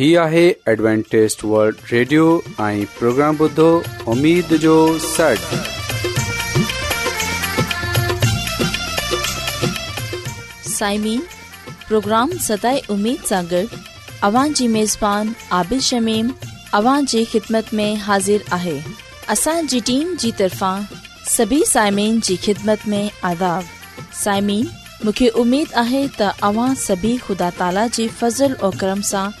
هي آهي ادوانٽيست world radio ۽ programme بدو اميد جو سر سائمين پروگرام ستاي اميد ساغر اوان جي ميزبان عادل شميم اوان جي خدمت ۾ حاضر آهي اسان جي ٽيم جي طرفان سڀي سائمين جي خدمت ۾ آداب سائمين مونکي اميد آهي ته اوان سڀي خدا تالا جي فضل ۽ کرم سان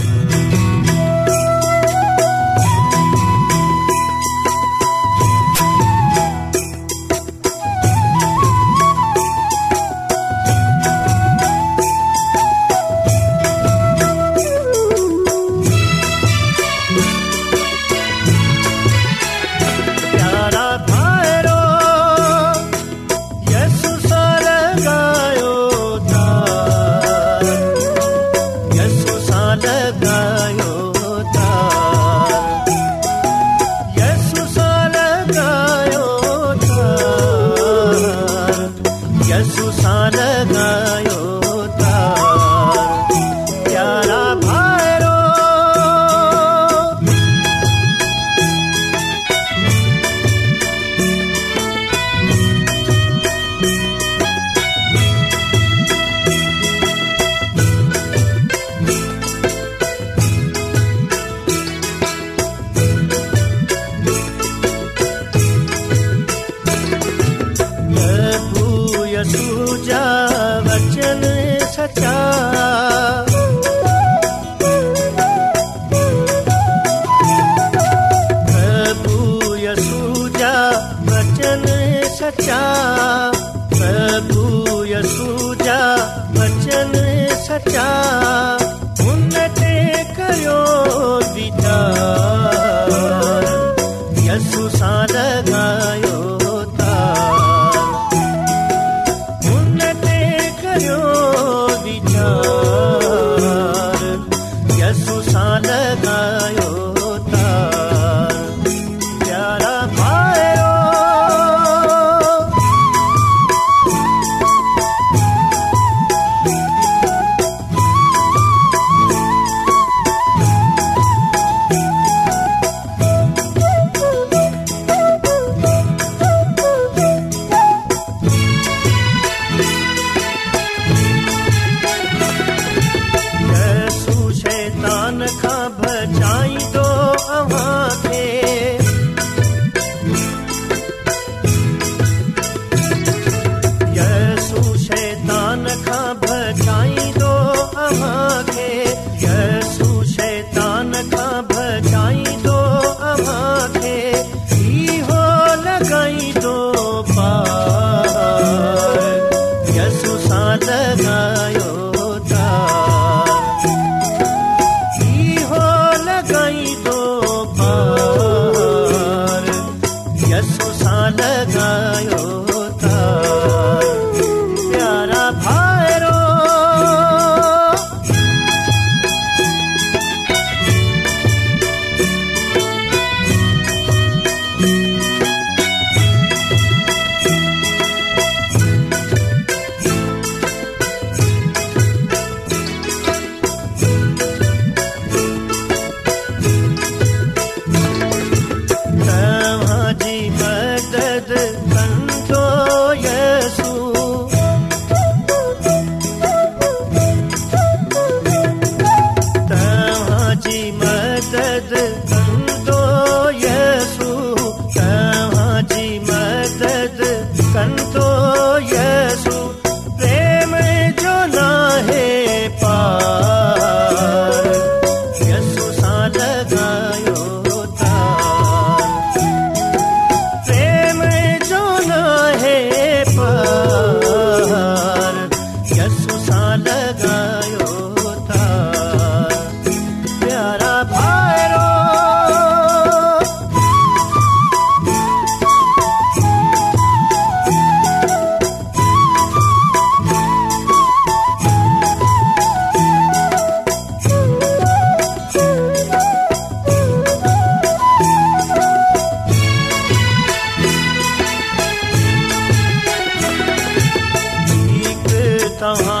तहाँ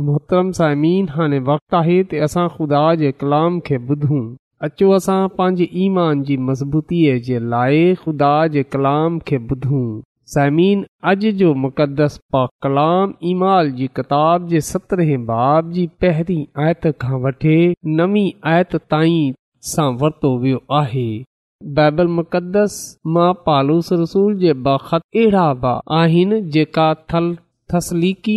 मोहतरम सालमीन हाणे वक़्तु आहे त असां ख़ुदा जे कलाम खे ॿुधूं अचो असां पंहिंजे ईमान जी मज़बूतीअ जे लाइ ख़ुदा जे कलाम खे ॿुधूं साइमीन अॼु जो मुक़दस पा कलाम ईमाल जी किताब जे सत्रहें बाब जी पहिरीं आयत खां वठी नवी आयत ताईं सां वरितो वियो आहे बाइबल मुक़दस मां पालूस रसूल जे बख़ति अहिड़ा बि आहिनि जेका थल थसलीक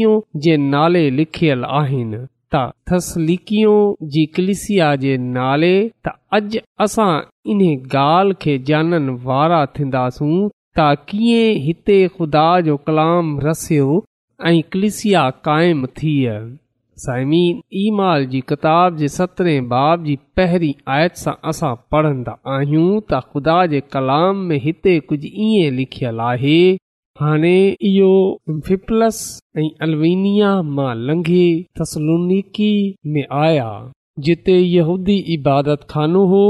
जे नाले लिखियल आहिनि त थस्लीकियूं जी कलिसिया जे नाले त अॼु असां इन ॻाल्हि खे जानन वारा थींदासूं त कीअं हिते ख़ुदा जो कलाम रसियो ऐं कलिसिया काइमु थियनि साइमीन ई जी किताब जे सतरहें बाब जी पहिरीं आयत सां असां पढ़ंदा आहियूं त ख़ुदा जे कलाम में हिते कुझु ईअं लिखियल आहे हाणे इहो फिपलस ऐं अलवेनिया मां लंघे तसलुनिकी में आया जिते यहूदी इबादत खानो हो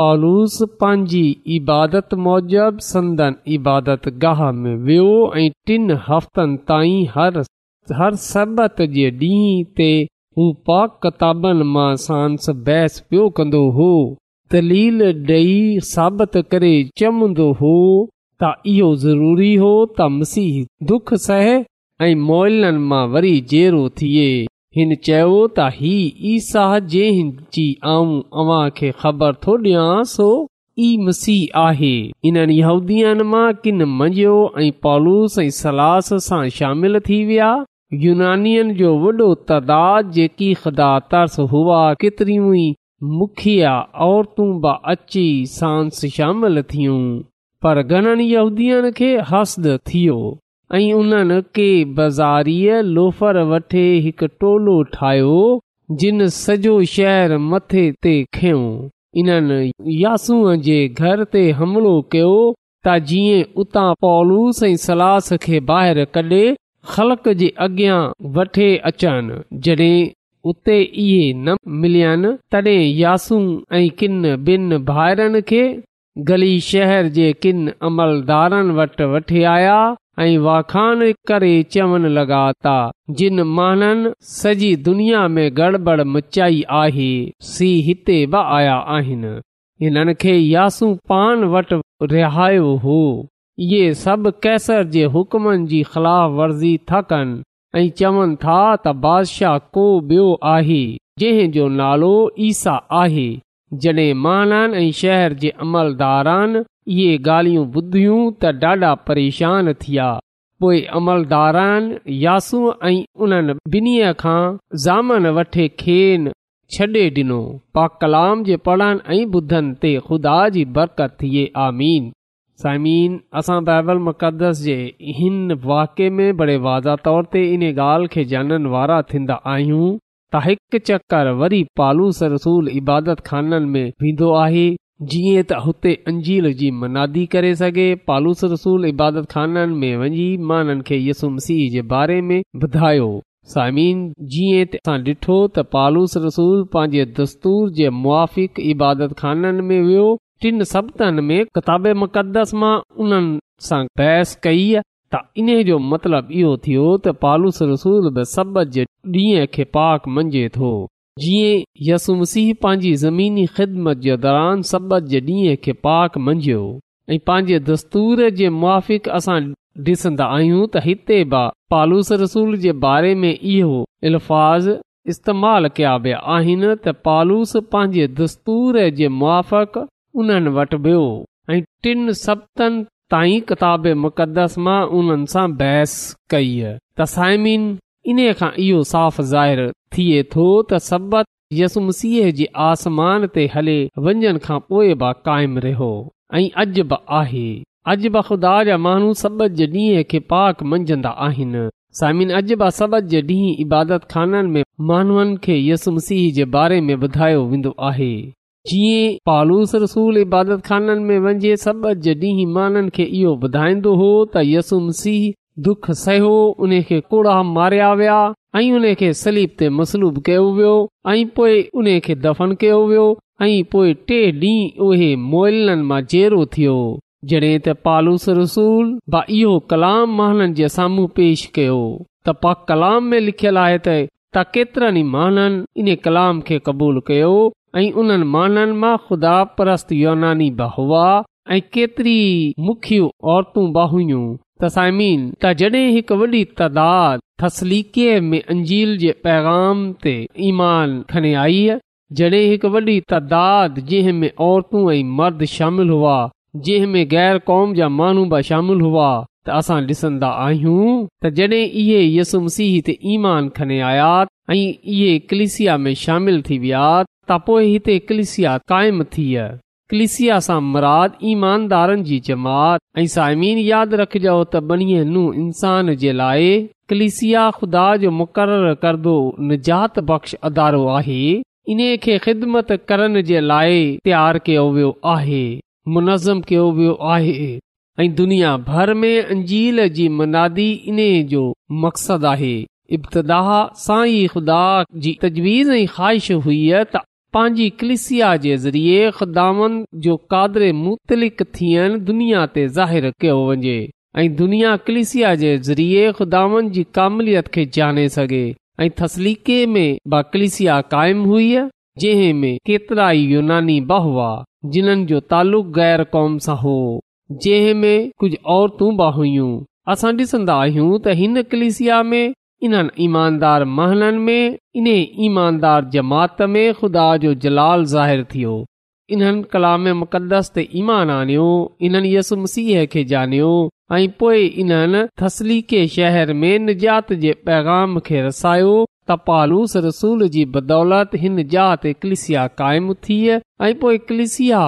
पालूस पंहिंजी इबादत मौजब संदन इबादत गाह में वियो ऐं टिनि हफ़्तनि ताईं हर हर सबत जे ॾींहं ते हू पाक किताबनि मां सांस बहस पियो कंदो हो दलील ॾेई साबित करे चवंदो हो त इहो ज़रूरी हो त मसीह दुख सहे ऐं मोइलनि मां वरी जेरो थिए हिन चयो त ही ई सा जि आऊं अव्हांखे ख़बर थो ॾियां सो ई मसीह आहे इन्हनि हूदीअ मां किन मंझियो ऐं पॉलूस ऐं सलास सां शामिल थी विया यूनानियुनि जो वॾो तदादु जेकी ख़ुदा तर्स हुआ केतिरियूं ई मुखिया औरतूं बि अची सांस शामिल थियूं पर घणनि यूदीअ खे हसद थियो ऐं उन्हनि के बाज़ारीअ लोफर वठे हिकु टोलो ठाहियो जिन सॼो शहर मथे ते खयो इन्हनि यासूअ जे घर ते हमिलो कयो त जीअं उतां पॉलूस ऐं सलास खे ॿाहिरि कढे ख़लक जे अॻियां वठे अचनि जॾहिं उते इहे न मिलियनि तॾहिं यासू ऐं किनि ॿिनि भाइरनि खे गली शहर जे किन अमलदारनि वटि वटि आया ऐं वाखाण करे चवनि लॻा ता जिन माण्हुनि सॼी दुनिया में गड़बड़ मचाई आहे सी हिते बि आया आहिनि हिननि खे पान वटि रिहायो हो इहे सभु कैसर जे हुकमनि जी ख़िलाफ़ वर्ज़ी था कनि ऐं चवनि था त बादिशाह को बियो आहे जंहिं जो नालो ईसा आहे जॾहिं महान ऐं शहर जे अमलदारान इहे ॻाल्हियूं ॿुधियूं त ॾाढा परेशान थी विया पोइ अमलदारान यासू ऐं उन्हनि ॿिन्ही खां ज़ामन वठे खेनि छॾे ॾिनो पा कलाम जे पढ़नि ऐं ॿुधनि ते ख़ुदा जी बरकत थिए आमीन साइमीन असां बायबल मुक़दस जे हिन वाक़े में बड़े वाज़ा तौर ते इन ॻाल्हि खे ॼाणण वारा थींदा आहियूं त हिकु चकर वरी पालूस रसूल इबादत ख़ाननि में वेंदो आहे जीअं त हुते अंजील जी मनादी करे सघे पालूस रसूल इबादत ख़ाननि में वञी मां उन्हनि खे यसुमसीह जे बारे में ॿुधायो सामिन जीअं असां डि॒ठो त पालूस रसूल पंहिंजे दस्तूर जे मुआफ़िक़ इबादत खाननि में वियो टिन सबदनि में किताब मुक़दस मां उन्हनि सां बहस कई त इन जो मतिलब इहो थियो त पालूस रसूल सब जे ॾींहं खे पाक मंझे थो जीअं यसुम सिंह पंहिंजी ज़मीनी ख़िदमत जे दौरान जे ॾींहं खे पाक मंझियो ऐं पंहिंजे दस्तूर जे मुआफ़िक़ असां ॾिसन्दा आहियूं त हिते बि पालूस रसूल जे बारे में इहो अल्फाज़ इस्तेमाल कया विया आहिनि त पालूस पंहिंजे दस्तूर जे मुआफ़िक़ उन्हनि वटि वियो ऐं टिन ताईं किताब मुक़दस मां उन सां बहस कई त साइमिन इन्हे इहो साफ़ ज़ाहिर थिए थो त मसीह जे आसमान ते हले वञनि खां पोइ बि क़ाइमु रहियो ऐं अज बि आहे अजब ख़ुदा जा माण्हू सभीह खे पाक मंझंदा आहिनि साइमिन अॼ बि सभु जे ॾींहं इबादत ख़ाननि में मानवन खे यसु मसीह जे बारे में ॿुधायो वेंदो आहे जीअं पालूस रसूल इबादत खाननि में वञे सभु ॾींहं माननि खे इहो ॿुधाईंदो हो त यसुम सिंह दुख सहियो उन खे कूड़ा मारिया विया ऐं उन खे सलीब ते मसलूब कयो वियो ऐं पोइ उन खे दफ़न कयो वियो ऐं पोइ टे ॾींह उहे मोइलनि मां जेरो थियो जड॒ त पालूस रसूल इहो कलाम माननि जे साम्हूं पेश कयो त पा कलाम में लिखियल आहे त केतिरनि माननि इन कलाम खे क़बूलु कयो ऐं उन्हनि माननि मां ख़ुदा परस्त युनानी बि हुआ ऐं केतिरी मुख्य औरतूं बि हुयूं तसामीन त जॾहिं हिकु वॾी तइदादु थसलीके में अंजील जे पैगाम ते ईमान खने आई जॾहिं हिकु वॾी तइदाद जंहिं में औरतूं ऐं मर्द शामिल हुआ जंहिं में गैर क़ौम जा माण्हू बि शामिल हुआ त असां ॾिसंदा आहियूं त जॾहिं इहे यसुम सीह ते ईमान खने आयात ऐं इहे कलिसिया में शामिल थी विया त पोएं हिते कलिसिया कायम थी कलिसिया सां मुराद ईमानदारनि जी जमात ऐं साइमीन यादि रखजो त बनी नू इंसान जे लाइ कलिसिया ख़ुदा जो मुक़ररु करदो निजात बख़्श अदारो आहे इन खे ख़िदमत करण जे लाइ तयार कयो वियो आहे मुनज़म कयो वियो आहे ऐं दुनिया भर में अंजील जी मुनादी इन्हे मक़्सदु आहे इब्तिदा साईं ख़ुदा जी तजवीज़ ऐं ख़्वाहिश हुई त पंहिंजी कलिसिया जे ज़रिए ख़ुदान जो कादर मुतलिक़ थियनि दुनिया ते ज़ाहिरु कयो वञे ऐं दुनिया कलिसिया जे ज़रिए खुदावन जी कामिलियत खे ॼाणे सघे ऐं तसलीके में बा कलिसिया क़ाइमु हुई जंहिं में केतिरा ई यूनानी बह हुआ जिन्हनि जो तालुक़ गैर कौम सां हो जंहिं में कुझु औरतू बि हुइयूं असां ॾिसंदा आहियूं त हिन कलिसिया में इन्हनि ईमानदार महननि में इन ईमानदार जमात में खु़दा जो जलाल ज़ाहिर थियो इन्हनि कलाम मुक़दस ईमान आनियो इन्हनि यसु मसीह खे ॼणियो ऐं पोइ इन्हनि थसलीके शहर में निजात जात जे पैगाम खे रसायो तपालूस रसूल जी बदौलत हिन जात कलिसिया क़ाइमु थिए ऐं पोइ क्लिसिया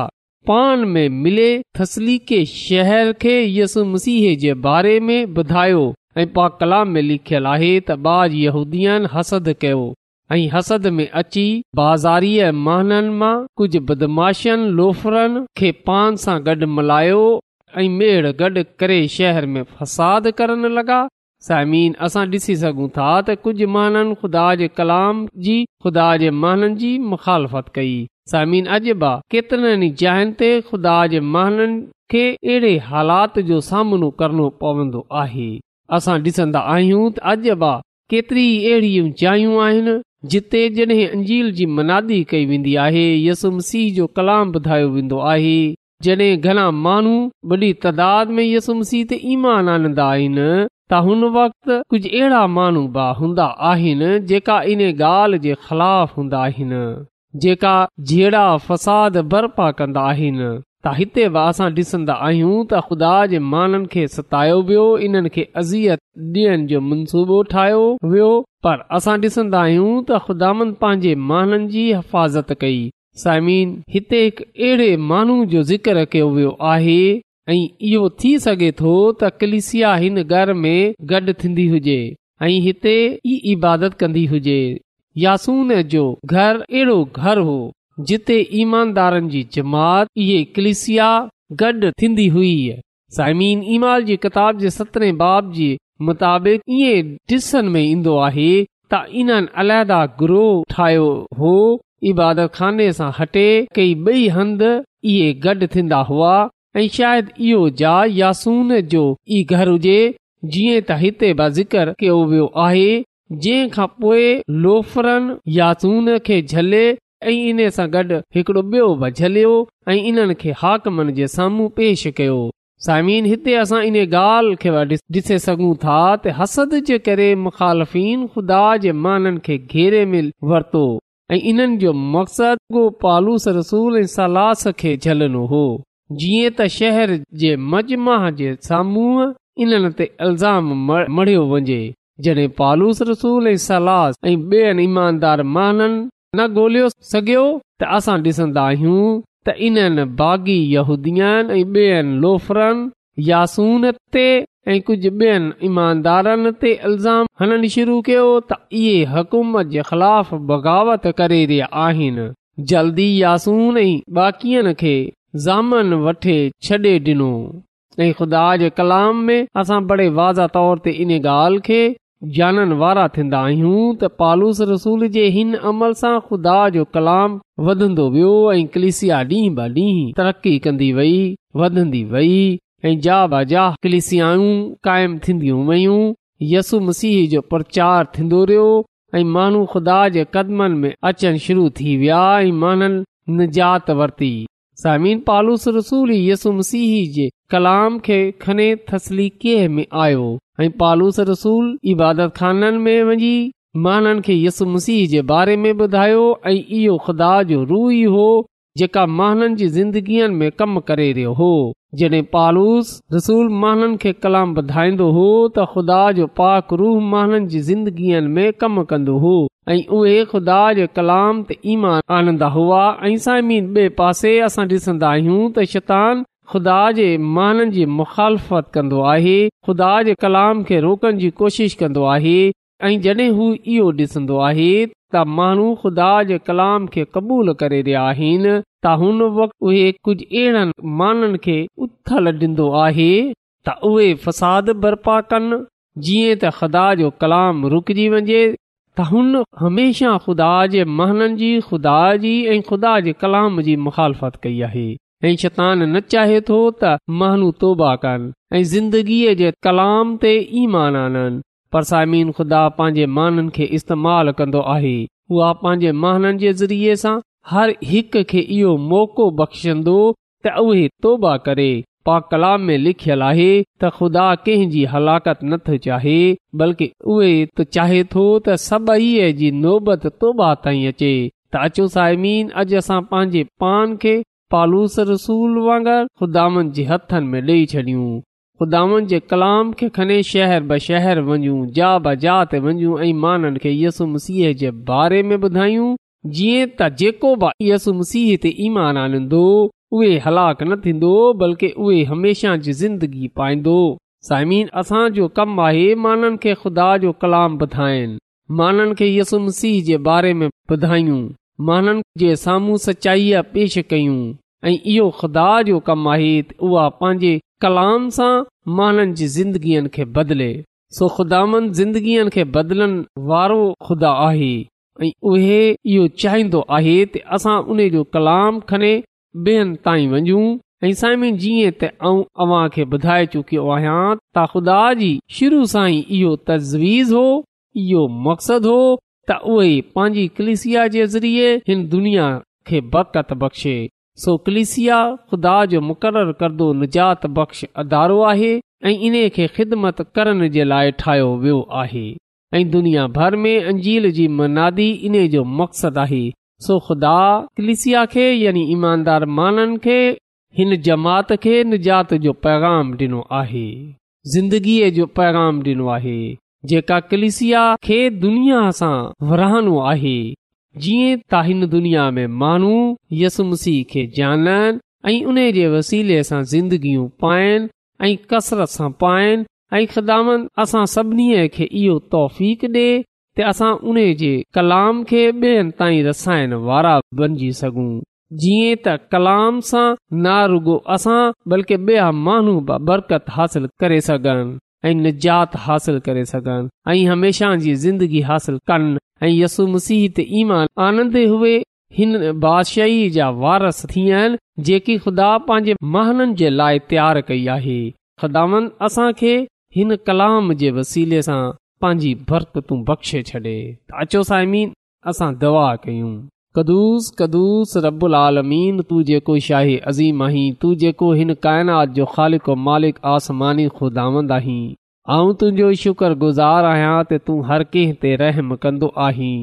पान में मिले थसलीके शहर खे यसु मसीह जे बारे में ॿुधायो ऐं पा कलाम में लिखियलु आहे त बा जीहूदीनि हसद कयो ऐं हसद में अची बाज़ारीअ महननि मां कुझु बदमाशनि लोफड़नि खे पान सां गॾ मल्हायो ऐं गॾु करे शहर में फ़साद करण लॻा साइमन असां ॾिसी सघूं था त कुझु महाननि ख़ुदा जे कलाम जी ख़ुदा जे महाननि जी मुखालफ़त कई साइमीन अजबा केतिरनि जायुनि ते ख़ुदा जे महननि खे अहिड़े हालात जो सामनो करणो पवंदो आहे असां ॾिसंदा आहियूं त अॼु बि केतिरी अहिड़ियूं जायूं आहिनि जिते जॾहिं अंजील जी मनादी कई वेंदी आहे यसुम सीह जो कलाम ॿुधायो वेंदो आहे जॾहिं घणा माण्हू वॾी तदाद में यसुम सीह ते ईमान आनंदा आहिनि त हुन वक़्त कुझु अहिड़ा माण्हू बि हूंदा आहिनि जेका इन ॻाल्हि जे ख़िलाफ़ हूंदा आहिनि जेका फसाद बर्पा कंदा त हिते वा असां ॾिसंदा आहियूं त ख़ुदा जे माननि खे सतायो वियो इन्हनि खे अज़ीत ॾियनि जो मनसूबो ठाहियो वियो पर असां ॾिसंदा आहियूं त ख़ुदा पंहिंजे माननि जी हिफ़ाज़त कई साइमीन हिते हिकु अहिड़े माण्हू जो ज़िक्र कयो वियो आहे ऐं इहो थी सघे थो त कलिसिया हिन घर में गॾु थींदी हुजे ऐं हिते ई इबादत कंदी हुजे यासून जो घर अहिड़ो घर हो जिते ईमानदारनि जी जमात कलिस थींदी हुई साइमी किताब इबादत खाने सां हटे कई बई हंध इहे गॾ थींदा हुआ यासून जो ई घर हुजे जीअं त हिते बो आहे जंहिं खां पोएं लोफर यासून खे झले ऐं इन सां गॾु हिकड़ो बि॒यो बि झलियो ऐं इन्हनि खे हाकमनि जे साम्हूं पेश कयो सामिन हिते असां इन ॻाल्हि खे ॾिसे सघूं थाद जे करे में वरतो ऐं इन्हनि जो मक़सदु पालूस रसूल ऐं सलास खे झलनो हो जीअं त शहर जे मजमा जे साम्हूं इन्हनि ते इल्ज़ाम मढियो वञे जॾहिं पालूस रसूल ऐं सलास ऐं ईमानदार माननि न ॻोल्हे सघियो त असां ॾिसंदा आहियूं त इन यासून ते ऐं कुझु ॿियनि ईमानदारनि ते इल्ज़ाम हलनि शुरू कयो त इहे हुकूमत जे ख़िलाफ़ बग़ावत करे रहिया आहिनि जल्दी यासून ऐं बाक़ीअ खे ज़ाम वठे छॾे ॾिनो ऐं ख़ुदा जे कलाम में असां बड़े वाज़ा तौर ते इन ॻाल्हि खे जाननि वारा थींदा आहियूं त पालूस रसूल जे हिन अमल सां खुदा जो कलाम वधंदो वियो ऐं कलिसिया ॾींहं ब ॾींह तरक़ी कंदी वई वधंदी वेई ऐं जा ब जा कलिसियाऊ क़ाइमु थीन्दी वयूं यसु मसीह जो प्रचार थींदो रहियो ऐं माण्हू ख़ुदा जे कदमनि में अचनि शुरू थी विया ऐं निजात वरती सामिन पालूस रसूल यसु मसीह जे कलाम खे खने थसली आयो ऐं पालूस रसूल इबादत खाननि में वञी महान खे यसु मसीह जे बारे में ॿुधायो ऐं इहो ख़ुदा जो रूह ई हो जेका महाननि जी ज़िंदगीअ में कम करे रहियो हो जॾहिं पालूस रसूल महान खे कलाम ॿुधाईंदो हो त ख़ुदा जो पाक रूह महाननि जी ज़िंदगीअ में कम कंदो हो ऐं उहे खुदा जे कलाम ते ईमान आनंदा हुआ ऐं साईं ॿिए पासे असां ॾिसंदा आहियूं त शेतान ख़ुदा जे माननि जी मुख़ालफ़त कंदो आहे ख़ुदा जे कलाम खे रोकण जी कोशिश कंदो आहे ऐं जॾहिं हू इहो ॾिसंदो आहे त माण्हू ख़ुदा जे कलाम खे क़बूल करे रहिया आहिनि त हुन वक़्तु उहे कुझु अहिड़नि माननि खे उथल ॾींदो आहे त उहे फसाद बर्पा कनि जीअं त ख़ुदा जो कलाम रुकजी वञे त हुन हमेशा ख़ुदा जे महाननि जी ख़ुदा जी ऐं ख़ुदा जे कलाम जी मुखालफ़त कई आहे ऐं शतान न चाहे थो त महानू तोबा कनि ऐं ज़िंदगीअ जे कलाम ते ईमान आननि पर साइमीन ख़ुदा पंहिंजे माननि खे इस्तेमाल कंदो आहे उहा पंहिंजे महाननि जे ज़रिये सां हर हिकु खे इहो मौक़ो बख़्शंदो त उहे तोबा करे पा कलाम में लिखियल आहे त ख़ुदा कंहिंजी हलाकत नथो चाहे बल्कि उहे त चाहे थो त सभई जी नोबत तौबा ताईं अचे त अचो साइमीन अॼु असां पंहिंजे पान खे पालूस रसूल वांगुरु ख़ुदानि जे हथनि में ॾेई छॾियूं ख़ुदा कलाम खे खणी शहर ब शहर वञूं जा ब जा जातू ऐं माननि खे यसु मसीह जे बारे में ॿुधायूं जीअं त जेको बि यसु मसीह ते ईमान आनंदो उहे हलाक न थींदो बल्कि उहे हमेशा जी ज़िंदगी पाईंदो साईमीन असांजो कम आहे माननि खे खुदा जो कलाम ॿुधाइनि माननि खे मसीह जे बारे में ॿुधायूं माननि जे साम्हूं सचाईअ पेश कयूं ऐं इहो खुदा जो कमु आहे त उहा पंहिंजे कलाम सां माननि जी ज़िंदगीअ खे बदिले सो ख़ुदामन ज़िंदगीअ खे बदिलनि वारो खुदा आहे ऐं उहे इहो चाहींदो आहे त असां उन जो कलाम खणे ॿियनि ताईं वञू ऐं साईं जीअं तव्हांखे ॿुधाए चुकियो आहियां त ख़ुदा जी शुरू सां ई इहो तजवीज़ हो इहो मक़सदु हो उहे पंहिंजी कलिसिया जे ज़रिए हिन दुनिया खे बरकत बख़्शे सो कलिसिया ख़ुदा जो मुक़ररु करदो निजात बख़्श अदारो आहे ऐं इन खे ख़िदमत करण जे लाइ ठाहियो वियो आहे दुनिया भर में अंजील जी मनादी इन जो मक़सदु आहे सो ख़ुदा कलिसिया खे यानी ईमानदार माननि खे हिन जमात खे निजात जो पैगाम ॾिनो आहे ज़िंदगीअ जो पैगाम ॾिनो आहे जेका कलिसिया खे दुनिया सां विरहानो आहे जीअं त हिन दुनिया में माण्हू यसमुसी खे जाननि ऐं उन जे वसीले सां ज़िंदगियूं पाइनि ऐं कसरत सां पाइनि ऐं ख़िदाम असां सभिनी खे इहो तौफ़ ॾे त असां उन जे कलाम खे ॿियनि ताईं रसाइण वारा बणजी सघूं जीअं त कलाम सां ना रुगो असां बल्कि ॿिया माण्हू बरकत हासिल करे सघनि ऐं निजात हासिल करे सघनि ऐं हमेशह जी ज़िंदगी हासिल कनि यसु मसीह ते आनंदे हुए हिन बादशाही जा वारस थी विया आहिनि जेकी ख़ुदा पंहिंजे महननि जे लाइ तयारु कई आहे ख़ुदान असांखे हिन कलाम जे वसीले सां पंहिंजी बरकतूं बख़्शे छॾे अचो साइमीन असां दवा कयूं कदुूस कदुस रबुल आलमीन तू जेको शाही अज़ीम आहीं तू जेको हिन काइनात जो ख़ालिक मालिक आसमानी ख़ुदांद आहीं तुंहिंजो शुक्रगुज़ारु आहियां त तूं हर कंहिं ते रहम कंदो आहीं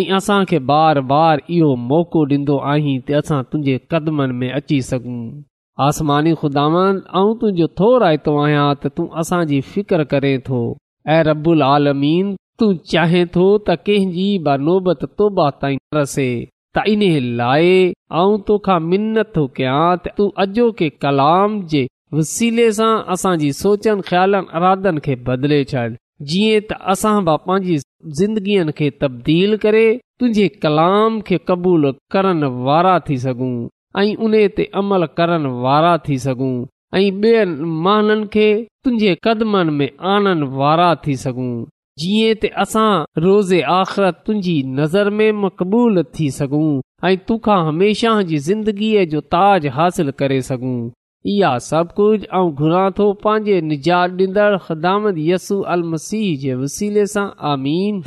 ऐं असांखे बार बार इहो मौक़ो ॾींदो आहीं त असां तुंहिंजे कदमनि में अची सघूं आसमानी खुदांद तुंहिंजो थो रायतो आहियां त तूं असांजी फिकर करे थो ऐं रबुल आलमीन तूं चाहे थो त कंहिंजी तोबा ताईं रसे त इन लाइ ऐं तोखां मिनत कयां त तूं अॼोके कलाम जे वसीले सां असांजी सोचनि ख़्यालनि अराधन खे बदिले छॾ जीअं त असां बि पंहिंजी ज़िंदगीअ खे तब्दील करे तुंहिंजे कलाम खे क़बूल करण वारा थी सघूं ऐं उन ते अमल करण वारा थी सघूं ऐं ॿियनि माननि खे तुंहिंजे कदमनि में आणण वारा थी सघूं जीअं त असां रोज़े आख़िरत तुंहिंजी नज़र में मक़बूल थी सघूं ऐं तोखां हमेशह जी ज़िंदगीअ जो ताज हासिल करे सघूं इहा सभु कुझु ऐं घुरां थो पंहिंजे निजात ॾींदड़ ख़दामत यसू अल मसीह जे वसीले सां आमीन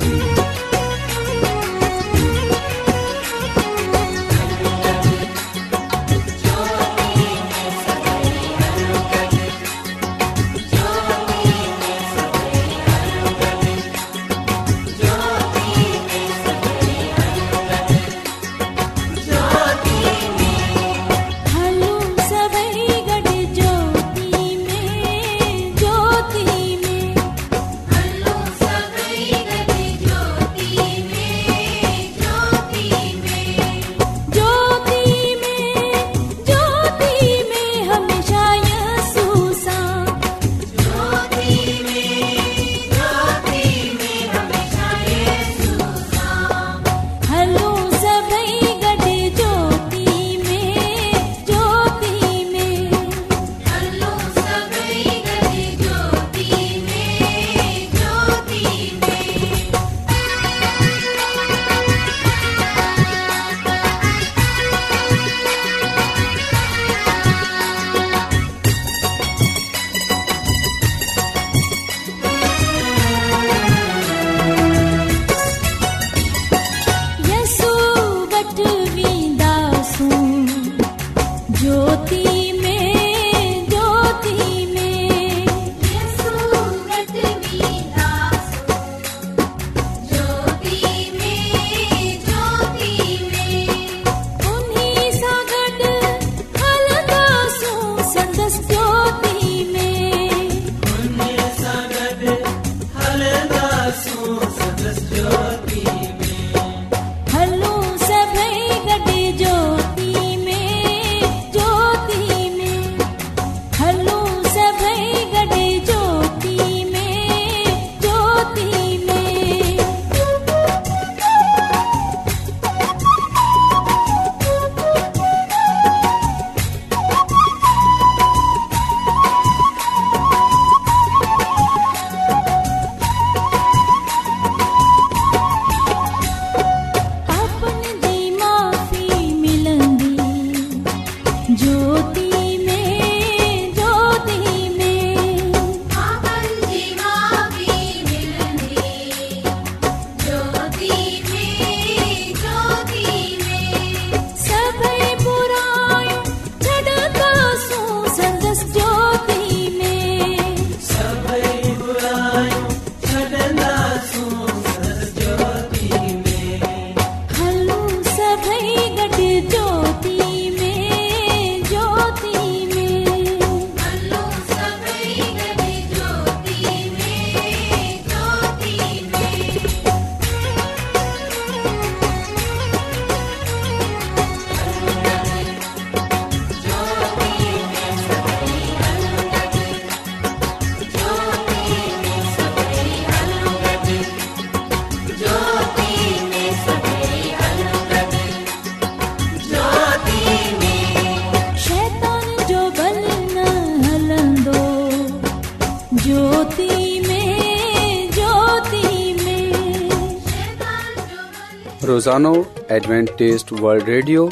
سانو ایڈوانٹسٹ ورلڈ ریڈیو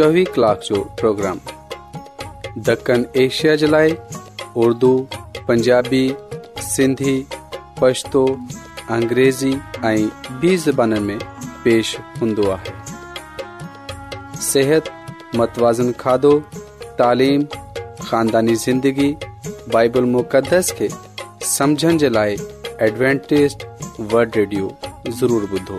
24 کلاک جو پروگرام دکن ایشیا جلائے اردو پنجابی سندھی پشتو انګریزی ائی به زبانن میں پیش کوندو آ صحت متوازن کھادو تعلیم خاندانی زندگی بائبل مقدس کے سمجھن جلائے ایڈوانٹسٹ ورلڈ ریڈیو ضرور بدو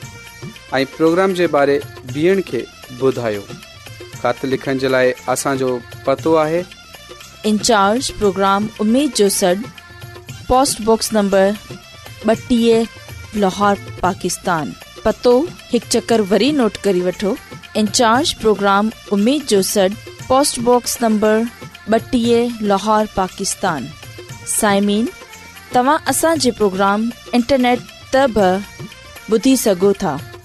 इन प्रोग्राम जो सॾ पोस्टबॉक्स नंबर ॿटीह लोहो पाकिस्तान पतो हिकु चकर प्रोग्राम लोहो पाकिस्तान साइमीन तव्हां असांजे प्रोग्राम इंटरनेट त ॿुधी सघो था